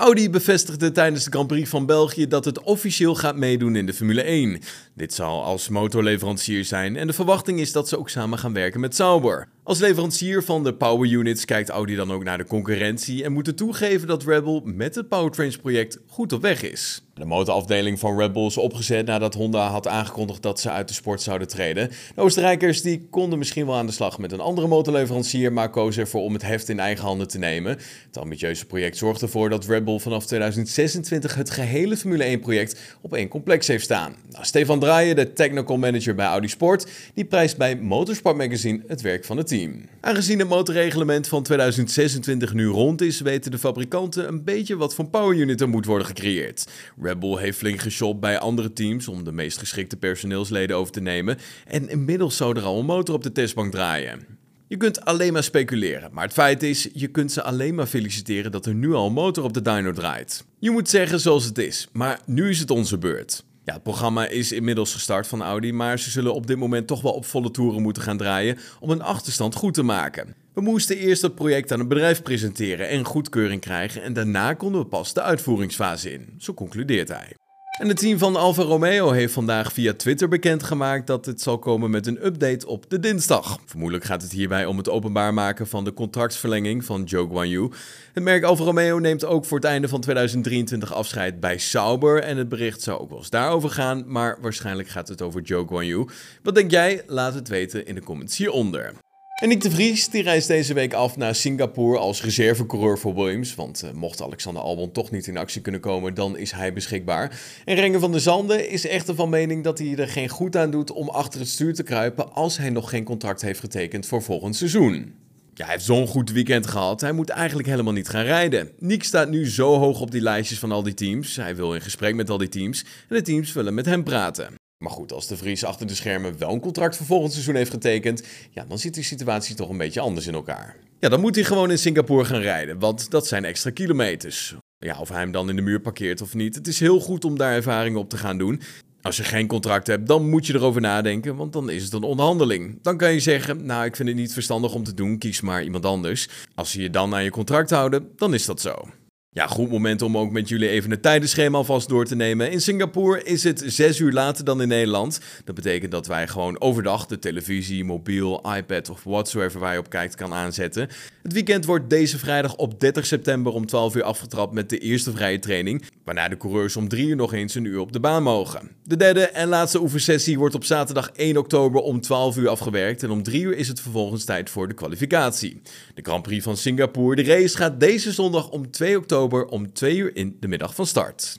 Audi bevestigde tijdens de Grand Prix van België dat het officieel gaat meedoen in de Formule 1. Dit zal als motorleverancier zijn en de verwachting is dat ze ook samen gaan werken met Sauber. Als leverancier van de power units kijkt Audi dan ook naar de concurrentie en moet toegeven dat Red Bull met het Powertrains project goed op weg is. De motorafdeling van Red Bull is opgezet nadat Honda had aangekondigd dat ze uit de sport zouden treden. De Oostenrijkers die konden misschien wel aan de slag met een andere motorleverancier, maar kozen ervoor om het heft in eigen handen te nemen. Het ambitieuze project zorgt ervoor dat Red Bull vanaf 2026 het gehele Formule 1 project op één complex heeft staan. Nou, Stefan Draaien, de technical manager bij Audi Sport, die prijst bij Motorsport Magazine het werk van het team. Aangezien het motorreglement van 2026 nu rond is, weten de fabrikanten een beetje wat voor power unit er moet worden gecreëerd. Red Bull heeft flink geshopt bij andere teams om de meest geschikte personeelsleden over te nemen en inmiddels zou er al een motor op de testbank draaien. Je kunt alleen maar speculeren, maar het feit is, je kunt ze alleen maar feliciteren dat er nu al een motor op de dyno draait. Je moet zeggen zoals het is, maar nu is het onze beurt. Ja, het programma is inmiddels gestart van Audi, maar ze zullen op dit moment toch wel op volle toeren moeten gaan draaien om een achterstand goed te maken. We moesten eerst het project aan het bedrijf presenteren en goedkeuring krijgen en daarna konden we pas de uitvoeringsfase in. Zo concludeert hij. En het team van Alfa Romeo heeft vandaag via Twitter bekendgemaakt dat het zal komen met een update op de dinsdag. Vermoedelijk gaat het hierbij om het openbaar maken van de contractsverlenging van Joe Guanyu. Het merk Alfa Romeo neemt ook voor het einde van 2023 afscheid bij Sauber en het bericht zou ook wel eens daarover gaan, maar waarschijnlijk gaat het over Joe Guanyu. Wat denk jij? Laat het weten in de comments hieronder. En Nick de Vries die reist deze week af naar Singapore als reservecoureur voor Williams. Want uh, mocht Alexander Albon toch niet in actie kunnen komen, dan is hij beschikbaar. En Renger van der Zande is echter van mening dat hij er geen goed aan doet om achter het stuur te kruipen als hij nog geen contract heeft getekend voor volgend seizoen. Ja, hij heeft zo'n goed weekend gehad. Hij moet eigenlijk helemaal niet gaan rijden. Nick staat nu zo hoog op die lijstjes van al die teams. Hij wil in gesprek met al die teams. En de teams willen met hem praten. Maar goed, als de Vries achter de schermen wel een contract voor volgend seizoen heeft getekend, ja, dan zit die situatie toch een beetje anders in elkaar. Ja, dan moet hij gewoon in Singapore gaan rijden, want dat zijn extra kilometers. Ja, of hij hem dan in de muur parkeert of niet. Het is heel goed om daar ervaring op te gaan doen. Als je geen contract hebt, dan moet je erover nadenken, want dan is het een onderhandeling. Dan kan je zeggen, nou, ik vind het niet verstandig om te doen, kies maar iemand anders. Als ze je dan aan je contract houden, dan is dat zo. Ja, goed moment om ook met jullie even het tijdenschema alvast door te nemen. In Singapore is het zes uur later dan in Nederland. Dat betekent dat wij gewoon overdag de televisie, mobiel, iPad of whatsoever waar je op kijkt kan aanzetten. Het weekend wordt deze vrijdag op 30 september om 12 uur afgetrapt met de eerste vrije training, waarna de coureurs om 3 uur nog eens een uur op de baan mogen. De derde en laatste oefensessie wordt op zaterdag 1 oktober om 12 uur afgewerkt en om 3 uur is het vervolgens tijd voor de kwalificatie. De Grand Prix van Singapore, de race gaat deze zondag om 2 oktober om 2 uur in de middag van start.